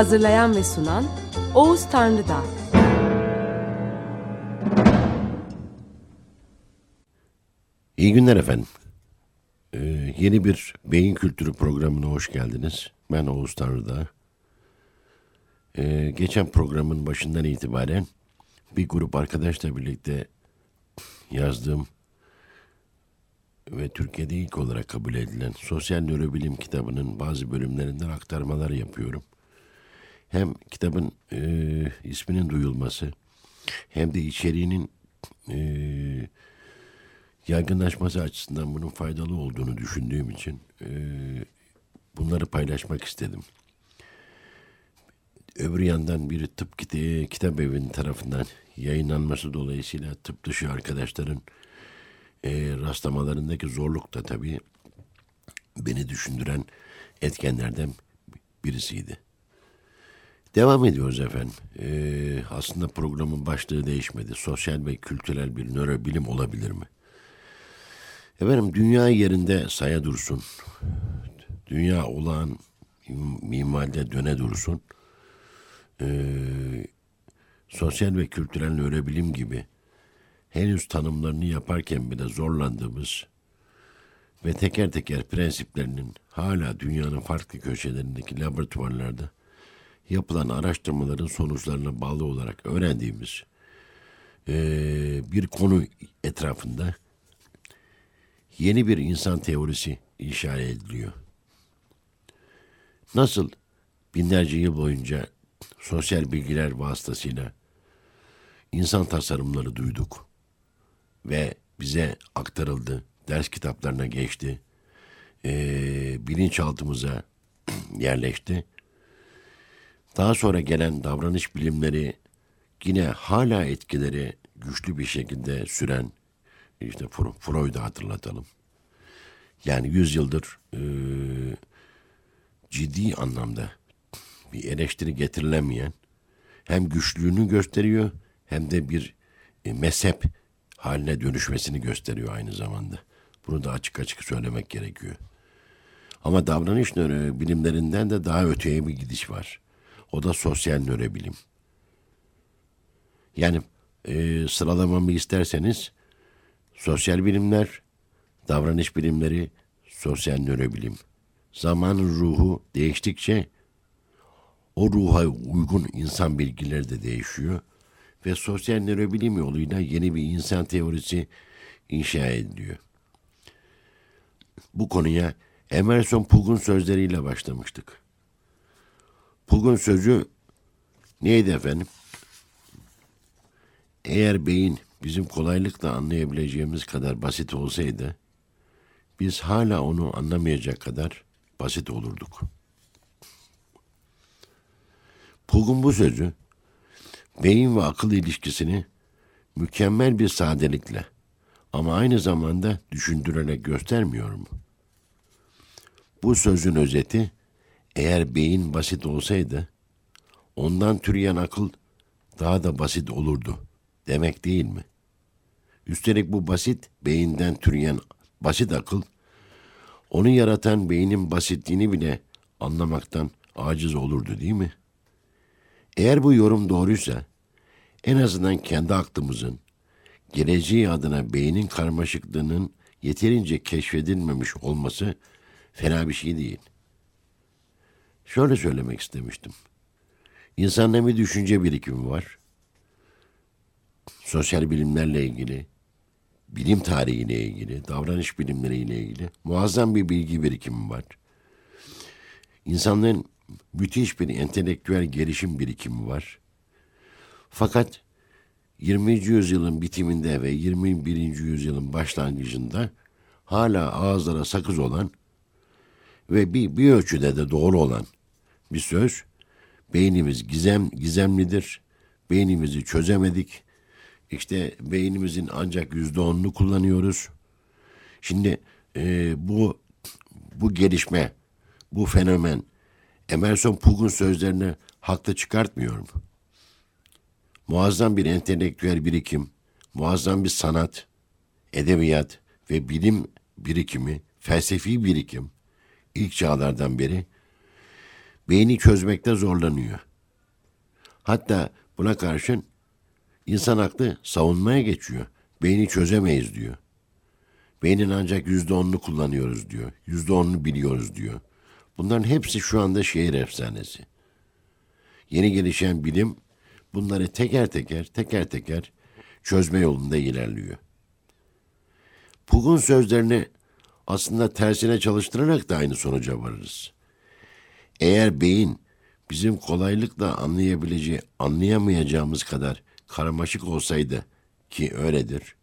Hazırlayan ve sunan Oğuz Tanrıdağ. İyi günler efendim. Ee, yeni bir beyin kültürü programına hoş geldiniz. Ben Oğuz Tanrıdağ. Ee, geçen programın başından itibaren bir grup arkadaşla birlikte yazdığım ve Türkiye'de ilk olarak kabul edilen Sosyal Nörobilim kitabının bazı bölümlerinden aktarmalar yapıyorum. Hem kitabın e, isminin duyulması hem de içeriğinin e, yaygınlaşması açısından bunun faydalı olduğunu düşündüğüm için e, bunları paylaşmak istedim. Öbür yandan bir tıp kit kitap evinin tarafından yayınlanması dolayısıyla tıp dışı arkadaşların e, rastlamalarındaki zorluk da tabii beni düşündüren etkenlerden birisiydi. Devam ediyoruz efendim. Ee, aslında programın başlığı değişmedi. Sosyal ve kültürel bir nörobilim olabilir mi? Efendim dünya yerinde saya dursun. Dünya olağan mimaride döne dursun. Ee, sosyal ve kültürel nörobilim gibi henüz tanımlarını yaparken bile zorlandığımız ve teker teker prensiplerinin hala dünyanın farklı köşelerindeki laboratuvarlarda yapılan araştırmaların sonuçlarına bağlı olarak öğrendiğimiz e, bir konu etrafında yeni bir insan teorisi inşa ediliyor. Nasıl binlerce yıl boyunca sosyal bilgiler vasıtasıyla insan tasarımları duyduk ve bize aktarıldı, ders kitaplarına geçti, e, bilinçaltımıza yerleşti daha sonra gelen davranış bilimleri yine hala etkileri güçlü bir şekilde süren işte Freud'u hatırlatalım. Yani yüzyıldır e, ciddi anlamda bir eleştiri getirilemeyen hem güçlüğünü gösteriyor hem de bir e, mezhep haline dönüşmesini gösteriyor aynı zamanda. Bunu da açık açık söylemek gerekiyor. Ama davranış bilimlerinden de daha öteye bir gidiş var. O da sosyal nörobilim. Yani e, sıralamamı isterseniz sosyal bilimler, davranış bilimleri, sosyal nörobilim. Zamanın ruhu değiştikçe o ruha uygun insan bilgileri de değişiyor ve sosyal nörobilim yoluyla yeni bir insan teorisi inşa ediliyor. Bu konuya Emerson Pugh'un sözleriyle başlamıştık. Pugh'un sözü neydi efendim? Eğer beyin bizim kolaylıkla anlayabileceğimiz kadar basit olsaydı, biz hala onu anlamayacak kadar basit olurduk. Pugh'un bu sözü, beyin ve akıl ilişkisini mükemmel bir sadelikle ama aynı zamanda düşündürerek göstermiyor mu? Bu sözün özeti, eğer beyin basit olsaydı, ondan türeyen akıl daha da basit olurdu demek değil mi? Üstelik bu basit beyinden türeyen basit akıl, onu yaratan beynin basitliğini bile anlamaktan aciz olurdu değil mi? Eğer bu yorum doğruysa, en azından kendi aklımızın, geleceği adına beynin karmaşıklığının yeterince keşfedilmemiş olması fena bir şey değil. Şöyle söylemek istemiştim. İnsanın bir düşünce birikimi var. Sosyal bilimlerle ilgili, bilim tarihiyle ilgili, davranış bilimleriyle ilgili muazzam bir bilgi birikimi var. İnsanların müthiş bir entelektüel gelişim birikimi var. Fakat 20. yüzyılın bitiminde ve 21. yüzyılın başlangıcında hala ağızlara sakız olan ve bir, bir ölçüde de doğru olan bir söz. Beynimiz gizem gizemlidir. Beynimizi çözemedik. İşte beynimizin ancak yüzde onunu kullanıyoruz. Şimdi e, bu bu gelişme, bu fenomen Emerson Pug'un sözlerini haklı çıkartmıyorum. Muazzam bir entelektüel birikim, muazzam bir sanat, edebiyat ve bilim birikimi, felsefi birikim ilk çağlardan beri beyni çözmekte zorlanıyor. Hatta buna karşın insan aklı savunmaya geçiyor. Beyni çözemeyiz diyor. Beynin ancak yüzde onunu kullanıyoruz diyor. Yüzde onunu biliyoruz diyor. Bunların hepsi şu anda şehir efsanesi. Yeni gelişen bilim bunları teker teker teker teker çözme yolunda ilerliyor. Pug'un sözlerini aslında tersine çalıştırarak da aynı sonuca varırız. Eğer beyin bizim kolaylıkla anlayabileceği, anlayamayacağımız kadar karmaşık olsaydı ki öyledir.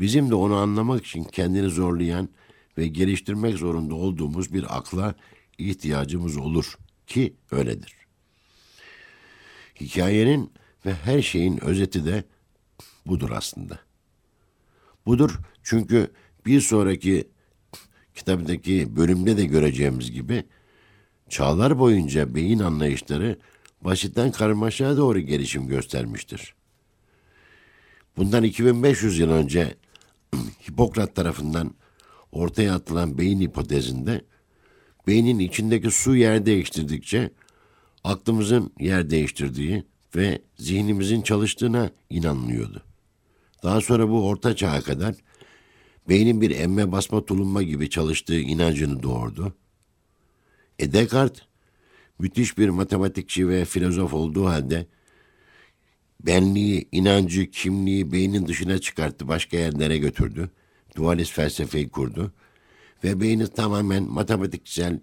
Bizim de onu anlamak için kendini zorlayan ve geliştirmek zorunda olduğumuz bir akla ihtiyacımız olur ki öyledir. Hikayenin ve her şeyin özeti de budur aslında. Budur çünkü bir sonraki kitaptaki bölümde de göreceğimiz gibi çağlar boyunca beyin anlayışları basitten karmaşaya doğru gelişim göstermiştir. Bundan 2500 yıl önce Hipokrat tarafından ortaya atılan beyin hipotezinde beynin içindeki su yer değiştirdikçe aklımızın yer değiştirdiği ve zihnimizin çalıştığına inanılıyordu. Daha sonra bu orta çağa kadar beynin bir emme basma tulumba gibi çalıştığı inancını doğurdu. E Descartes müthiş bir matematikçi ve filozof olduğu halde benliği, inancı, kimliği beynin dışına çıkarttı, başka yerlere götürdü. Dualist felsefeyi kurdu ve beyni tamamen matematiksel,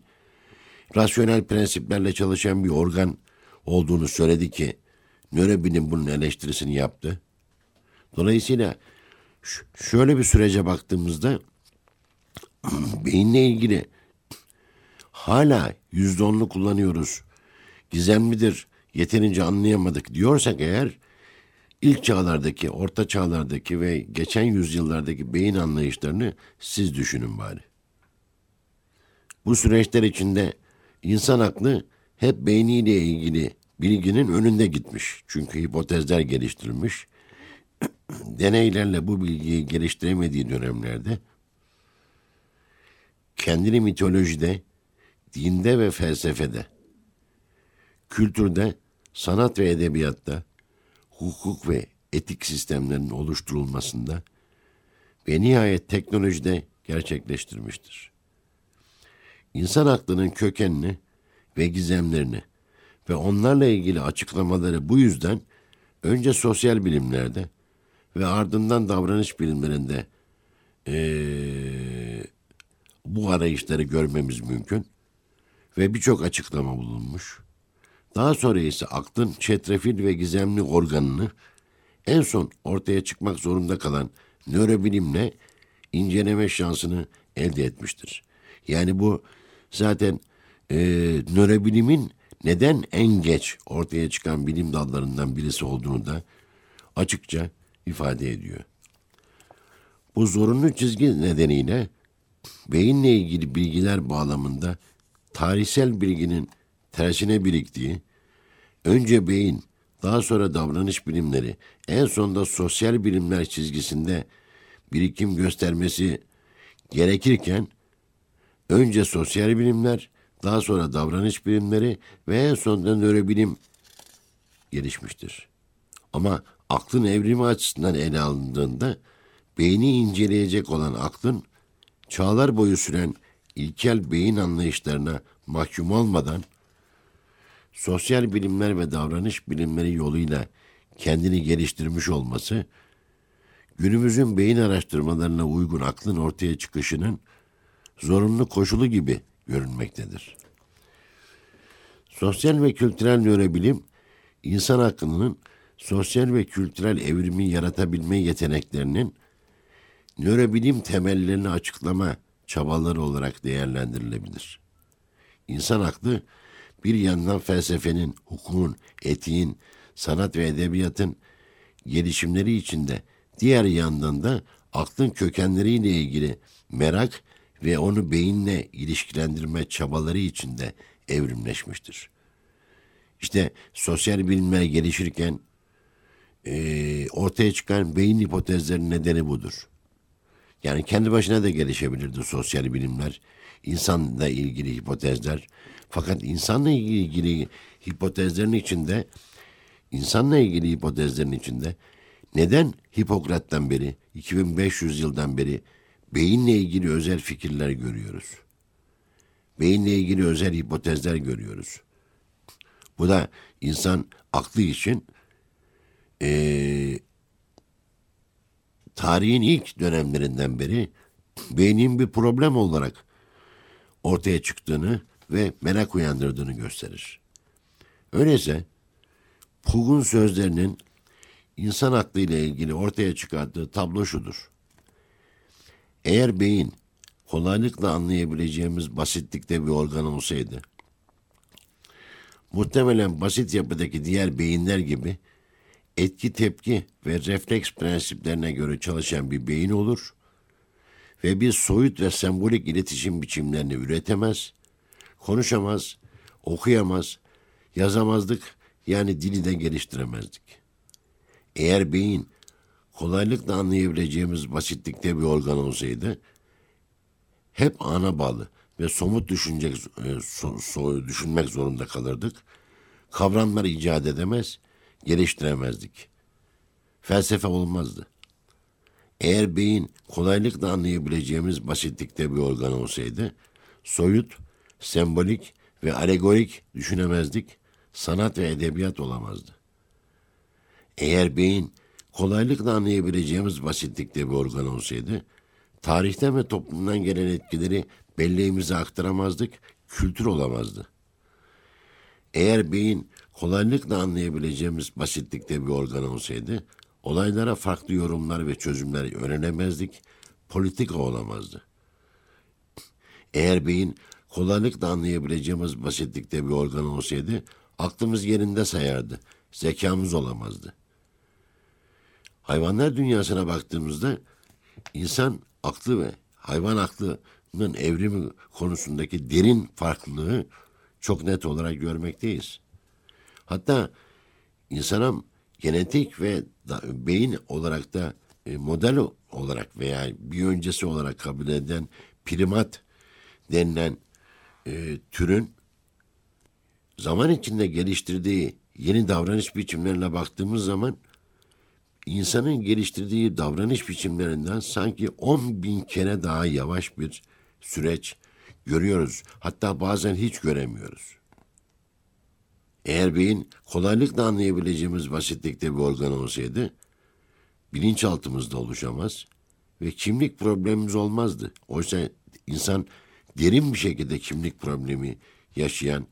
rasyonel prensiplerle çalışan bir organ olduğunu söyledi ki nörobilim bunun eleştirisini yaptı. Dolayısıyla şöyle bir sürece baktığımızda beyinle ilgili hala yüzde onlu kullanıyoruz. Gizemlidir, yeterince anlayamadık diyorsak eğer ilk çağlardaki, orta çağlardaki ve geçen yüzyıllardaki beyin anlayışlarını siz düşünün bari. Bu süreçler içinde insan aklı hep beyniyle ilgili bilginin önünde gitmiş. Çünkü hipotezler geliştirilmiş. Deneylerle bu bilgiyi geliştiremediği dönemlerde kendini mitolojide, dinde ve felsefede, kültürde, sanat ve edebiyatta, hukuk ve etik sistemlerinin oluşturulmasında ve nihayet teknolojide gerçekleştirmiştir. İnsan aklının kökenini ve gizemlerini ve onlarla ilgili açıklamaları bu yüzden önce sosyal bilimlerde ve ardından davranış bilimlerinde ee, bu arayışları görmemiz mümkün ve birçok açıklama bulunmuş. Daha sonra ise aklın çetrefil ve gizemli organını en son ortaya çıkmak zorunda kalan nörobilimle inceleme şansını elde etmiştir. Yani bu zaten e, nörobilimin neden en geç ortaya çıkan bilim dallarından birisi olduğunu da açıkça ifade ediyor. Bu zorunlu çizgi nedeniyle beyinle ilgili bilgiler bağlamında tarihsel bilginin tersine biriktiği, önce beyin, daha sonra davranış bilimleri, en sonunda sosyal bilimler çizgisinde birikim göstermesi gerekirken, önce sosyal bilimler, daha sonra davranış bilimleri ve en sonunda nörobilim gelişmiştir. Ama aklın evrimi açısından ele alındığında beyni inceleyecek olan aklın çağlar boyu süren ilkel beyin anlayışlarına mahkum olmadan sosyal bilimler ve davranış bilimleri yoluyla kendini geliştirmiş olması günümüzün beyin araştırmalarına uygun aklın ortaya çıkışının zorunlu koşulu gibi görünmektedir. Sosyal ve kültürel nörobilim insan aklının sosyal ve kültürel evrimi yaratabilme yeteneklerinin nörobilim temellerini açıklama çabaları olarak değerlendirilebilir. insan aklı bir yandan felsefenin, hukukun, etiğin, sanat ve edebiyatın gelişimleri içinde diğer yandan da aklın kökenleriyle ilgili merak ve onu beyinle ilişkilendirme çabaları içinde evrimleşmiştir. İşte sosyal bilimler gelişirken e, ortaya çıkan beyin hipotezlerinin nedeni budur. Yani kendi başına da gelişebilirdi sosyal bilimler, insanla ilgili hipotezler. Fakat insanla ilgili hipotezlerin içinde, insanla ilgili hipotezlerin içinde neden Hipokrat'tan beri, 2500 yıldan beri beyinle ilgili özel fikirler görüyoruz? Beyinle ilgili özel hipotezler görüyoruz. Bu da insan aklı için e, tarihin ilk dönemlerinden beri beynin bir problem olarak ortaya çıktığını ve merak uyandırdığını gösterir. Öyleyse Pug'un sözlerinin insan aklı ile ilgili ortaya çıkardığı tablo şudur. Eğer beyin kolaylıkla anlayabileceğimiz basitlikte bir organ olsaydı, muhtemelen basit yapıdaki diğer beyinler gibi etki tepki ve refleks prensiplerine göre çalışan bir beyin olur ve bir soyut ve sembolik iletişim biçimlerini üretemez, konuşamaz, okuyamaz, yazamazdık yani dili de geliştiremezdik. Eğer beyin kolaylıkla anlayabileceğimiz basitlikte bir organ olsaydı, hep ana bağlı ve somut düşünecek, e, so, düşünmek zorunda kalırdık. Kavramları icat edemez, geliştiremezdik. Felsefe olmazdı. Eğer beyin kolaylıkla anlayabileceğimiz basitlikte bir organ olsaydı, soyut, sembolik ve alegorik düşünemezdik, sanat ve edebiyat olamazdı. Eğer beyin kolaylıkla anlayabileceğimiz basitlikte bir organ olsaydı, tarihten ve toplumdan gelen etkileri belleğimize aktaramazdık, kültür olamazdı. Eğer beyin kolaylıkla anlayabileceğimiz basitlikte bir organ olsaydı, olaylara farklı yorumlar ve çözümler öğrenemezdik, politika olamazdı. Eğer beyin kolaylıkla anlayabileceğimiz basitlikte bir organ olsaydı, aklımız yerinde sayardı, zekamız olamazdı. Hayvanlar dünyasına baktığımızda insan aklı ve hayvan aklının evrimi konusundaki derin farklılığı çok net olarak görmekteyiz. Hatta insana genetik ve da, beyin olarak da e, model olarak veya bir öncesi olarak kabul eden primat denilen e, türün zaman içinde geliştirdiği yeni davranış biçimlerine baktığımız zaman insanın geliştirdiği davranış biçimlerinden sanki 10 bin kere daha yavaş bir süreç görüyoruz. Hatta bazen hiç göremiyoruz. Eğer beyin kolaylıkla anlayabileceğimiz basitlikte bir organ olsaydı, bilinçaltımızda oluşamaz ve kimlik problemimiz olmazdı. Oysa insan derin bir şekilde kimlik problemi yaşayan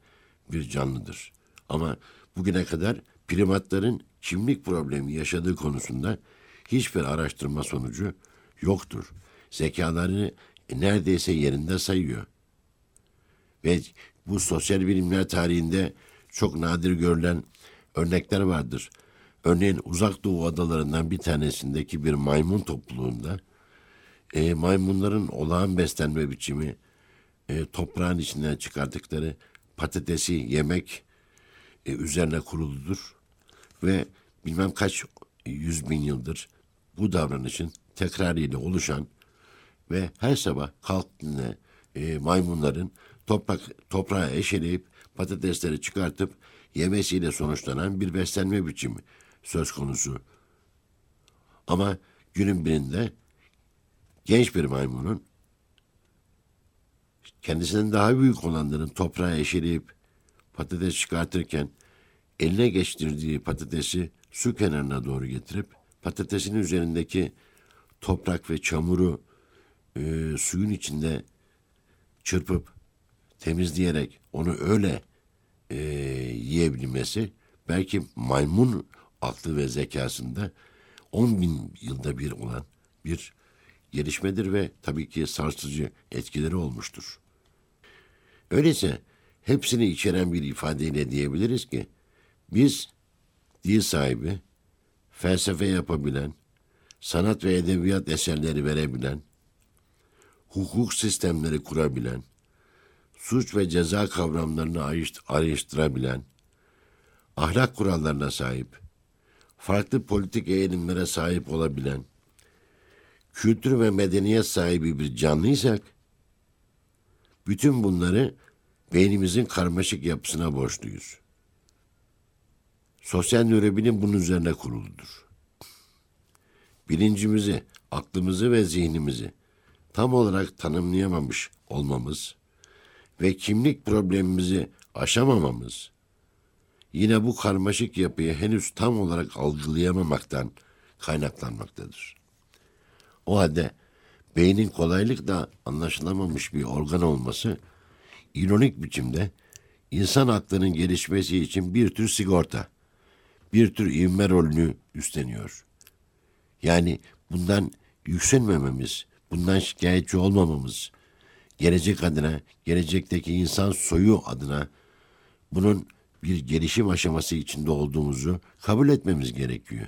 bir canlıdır. Ama bugüne kadar primatların kimlik problemi yaşadığı konusunda hiçbir araştırma sonucu yoktur. Zekalarını neredeyse yerinde sayıyor. Ve bu sosyal bilimler tarihinde çok nadir görülen örnekler vardır. Örneğin Uzak Doğu adalarından bir tanesindeki bir maymun topluluğunda e, maymunların olağan beslenme biçimi e, toprağın içinden çıkardıkları patatesi yemek e, üzerine kuruludur ve bilmem kaç yüz bin yıldır bu davranışın tekrarıyla oluşan ve her sabah kalktığında e, maymunların toprak toprağa eşeleyip patatesleri çıkartıp yemesiyle sonuçlanan bir beslenme biçimi söz konusu. Ama günün birinde genç bir maymunun kendisinden daha büyük olanların toprağa eşeleyip patates çıkartırken eline geçtirdiği patatesi su kenarına doğru getirip patatesin üzerindeki toprak ve çamuru e, suyun içinde çırpıp temizleyerek onu öyle e, yiyebilmesi belki maymun aklı ve zekasında 10 bin yılda bir olan bir gelişmedir ve tabii ki sarsıcı etkileri olmuştur. Öyleyse hepsini içeren bir ifadeyle diyebiliriz ki biz dil sahibi, felsefe yapabilen, sanat ve edebiyat eserleri verebilen, hukuk sistemleri kurabilen, suç ve ceza kavramlarını ayrıştırabilen, ahlak kurallarına sahip, farklı politik eğilimlere sahip olabilen, kültür ve medeniyet sahibi bir canlıysak, bütün bunları beynimizin karmaşık yapısına borçluyuz. Sosyal nörobilim bunun üzerine kuruludur. Bilincimizi, aklımızı ve zihnimizi tam olarak tanımlayamamış olmamız ve kimlik problemimizi aşamamamız, yine bu karmaşık yapıyı henüz tam olarak algılayamamaktan kaynaklanmaktadır. O halde beynin kolaylıkla anlaşılamamış bir organ olması ironik biçimde insan aklının gelişmesi için bir tür sigorta, bir tür ivme rolünü üstleniyor. Yani bundan yükselmememiz, bundan şikayetçi olmamamız, gelecek adına, gelecekteki insan soyu adına bunun bir gelişim aşaması içinde olduğumuzu kabul etmemiz gerekiyor.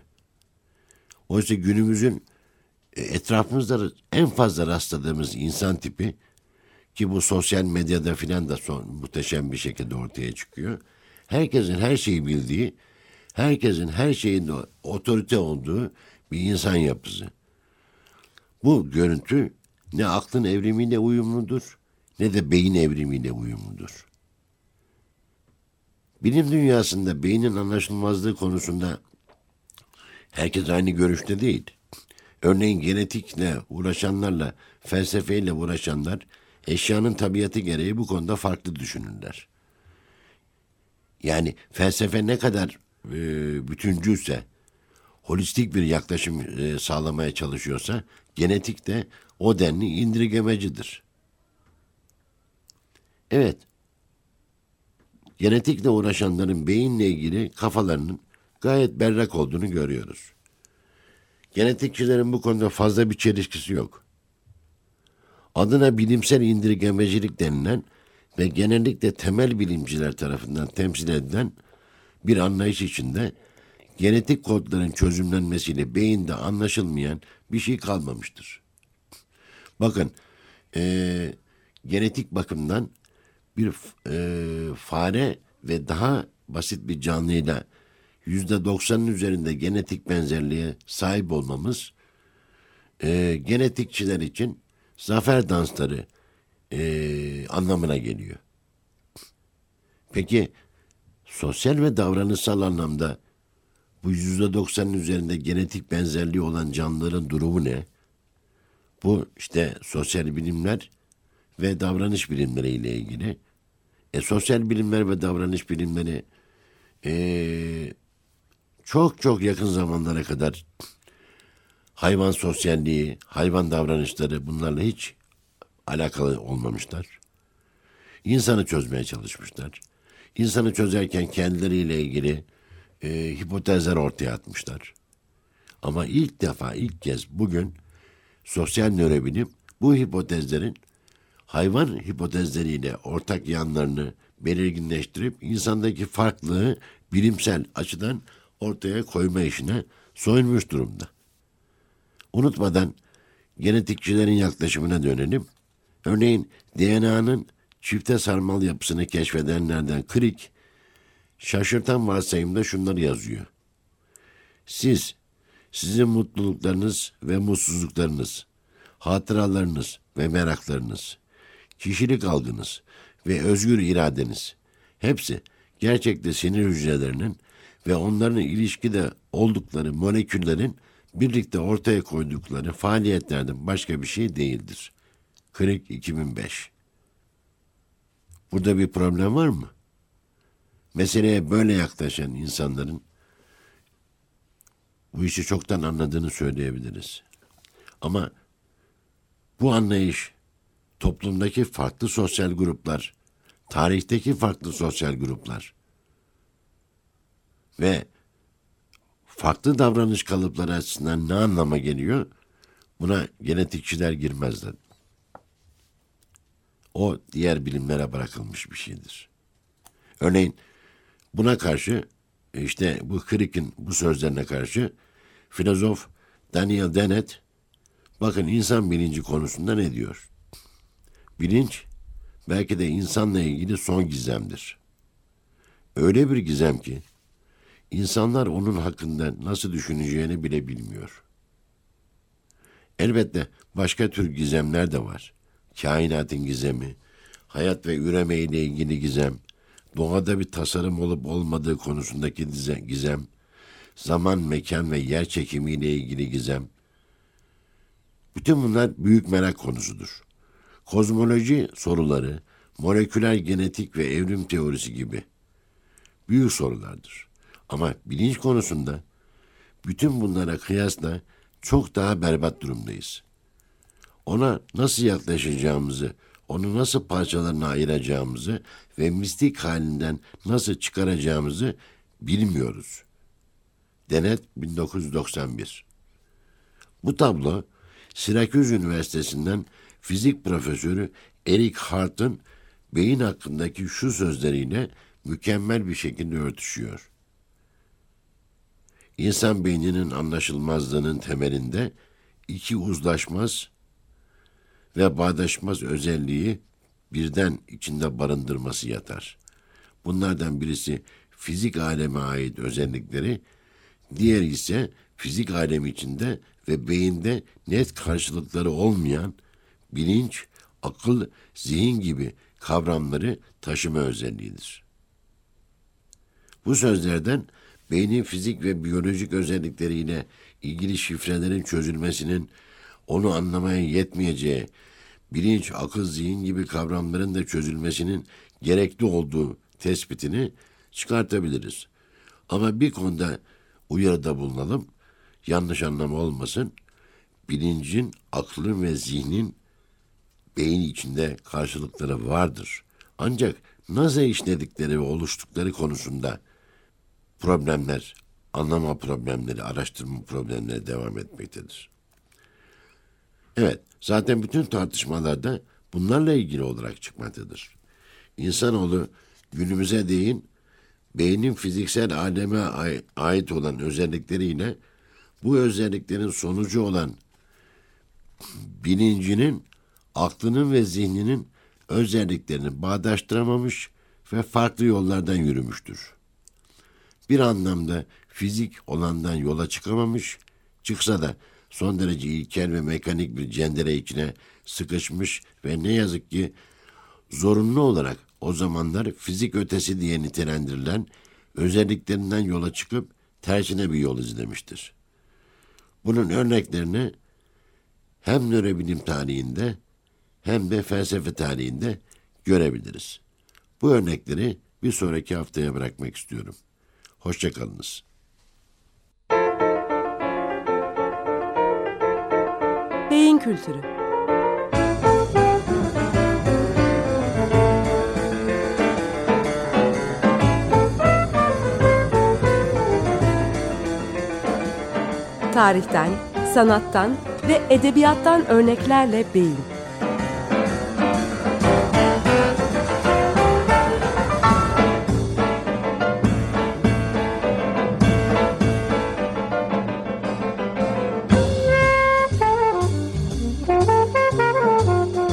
Oysa günümüzün e, etrafımızda en fazla rastladığımız insan tipi ki bu sosyal medyada filan da son, muhteşem bir şekilde ortaya çıkıyor. Herkesin her şeyi bildiği, herkesin her şeyinde otorite olduğu bir insan yapısı. Bu görüntü ne aklın evrimiyle uyumludur ne de beyin evrimiyle uyumludur. Bilim dünyasında beynin anlaşılmazlığı konusunda herkes aynı görüşte değil. Örneğin genetikle uğraşanlarla, felsefeyle uğraşanlar eşyanın tabiatı gereği bu konuda farklı düşünürler. Yani felsefe ne kadar e, bütüncülse, holistik bir yaklaşım e, sağlamaya çalışıyorsa, genetik de o denli indirgemecidir. Evet, genetikle uğraşanların beyinle ilgili kafalarının gayet berrak olduğunu görüyoruz. Genetikçilerin bu konuda fazla bir çelişkisi yok. Adına bilimsel indirgemecilik denilen ve genellikle temel bilimciler tarafından temsil edilen bir anlayış içinde genetik kodların çözümlenmesiyle beyinde anlaşılmayan bir şey kalmamıştır. Bakın, e, genetik bakımdan bir e, fare ve daha basit bir canlıyla yüzde doksanın üzerinde genetik benzerliğe sahip olmamız e, genetikçiler için zafer dansları e, anlamına geliyor. Peki sosyal ve davranışsal anlamda bu yüzde doksanın üzerinde genetik benzerliği olan canlıların durumu ne? Bu işte sosyal bilimler ve davranış bilimleri ile ilgili. E, sosyal bilimler ve davranış bilimleri e, çok çok yakın zamanlara kadar hayvan sosyalliği, hayvan davranışları bunlarla hiç alakalı olmamışlar. İnsanı çözmeye çalışmışlar. İnsanı çözerken kendileriyle ilgili e, hipotezler ortaya atmışlar. Ama ilk defa, ilk kez bugün sosyal nörobilim bu hipotezlerin hayvan hipotezleriyle ortak yanlarını belirginleştirip insandaki farklılığı bilimsel açıdan ortaya koyma işine soyunmuş durumda. Unutmadan genetikçilerin yaklaşımına dönelim. Örneğin DNA'nın çifte sarmal yapısını keşfedenlerden Crick, şaşırtan varsayımda şunları yazıyor. Siz, sizin mutluluklarınız ve mutsuzluklarınız, hatıralarınız ve meraklarınız, kişilik algınız ve özgür iradeniz, hepsi gerçekte sinir hücrelerinin ve onların ilişkide oldukları moleküllerin birlikte ortaya koydukları faaliyetlerden başka bir şey değildir. Kırık 2005 Burada bir problem var mı? Meseleye böyle yaklaşan insanların bu işi çoktan anladığını söyleyebiliriz. Ama bu anlayış toplumdaki farklı sosyal gruplar, tarihteki farklı sosyal gruplar ve farklı davranış kalıpları açısından ne anlama geliyor? Buna genetikçiler girmezler. O diğer bilimlere bırakılmış bir şeydir. Örneğin buna karşı işte bu Crick'in bu sözlerine karşı filozof Daniel Dennett bakın insan bilinci konusunda ne diyor? Bilinç belki de insanla ilgili son gizemdir. Öyle bir gizem ki insanlar onun hakkında nasıl düşüneceğini bile bilmiyor. Elbette başka tür gizemler de var. Kainatın gizemi, hayat ve üreme ile ilgili gizem, doğada bir tasarım olup olmadığı konusundaki gizem, zaman, mekan ve yer çekimi ile ilgili gizem. Bütün bunlar büyük merak konusudur. Kozmoloji soruları, moleküler genetik ve evrim teorisi gibi büyük sorulardır. Ama bilinç konusunda bütün bunlara kıyasla çok daha berbat durumdayız. Ona nasıl yaklaşacağımızı, onu nasıl parçalarına ayıracağımızı ve mistik halinden nasıl çıkaracağımızı bilmiyoruz. Denet 1991 Bu tablo Syracuse Üniversitesi'nden fizik profesörü Eric Hart'ın beyin hakkındaki şu sözleriyle mükemmel bir şekilde örtüşüyor. İnsan beyninin anlaşılmazlığının temelinde iki uzlaşmaz ve bağdaşmaz özelliği birden içinde barındırması yatar. Bunlardan birisi fizik aleme ait özellikleri, diğeri ise fizik alemi içinde ve beyinde net karşılıkları olmayan bilinç, akıl, zihin gibi kavramları taşıma özelliğidir. Bu sözlerden beynin fizik ve biyolojik özellikleriyle ilgili şifrelerin çözülmesinin onu anlamaya yetmeyeceği, bilinç, akıl, zihin gibi kavramların da çözülmesinin gerekli olduğu tespitini çıkartabiliriz. Ama bir konuda uyarıda bulunalım, yanlış anlama olmasın. Bilincin, aklın ve zihnin beyin içinde karşılıkları vardır. Ancak nasıl işledikleri ve oluştukları konusunda problemler, anlama problemleri, araştırma problemleri devam etmektedir. Evet, zaten bütün tartışmalarda bunlarla ilgili olarak çıkmaktadır. İnsanoğlu günümüze değin beynin fiziksel aleme ait olan özellikleriyle bu özelliklerin sonucu olan bilincinin, aklının ve zihninin özelliklerini bağdaştıramamış ve farklı yollardan yürümüştür bir anlamda fizik olandan yola çıkamamış, çıksa da son derece ilkel ve mekanik bir cendere içine sıkışmış ve ne yazık ki zorunlu olarak o zamanlar fizik ötesi diye nitelendirilen özelliklerinden yola çıkıp tersine bir yol izlemiştir. Bunun örneklerini hem nörobilim tarihinde hem de felsefe tarihinde görebiliriz. Bu örnekleri bir sonraki haftaya bırakmak istiyorum. Hoşçakalınız. Kültürü Tarihten, sanattan ve edebiyattan örneklerle beyin.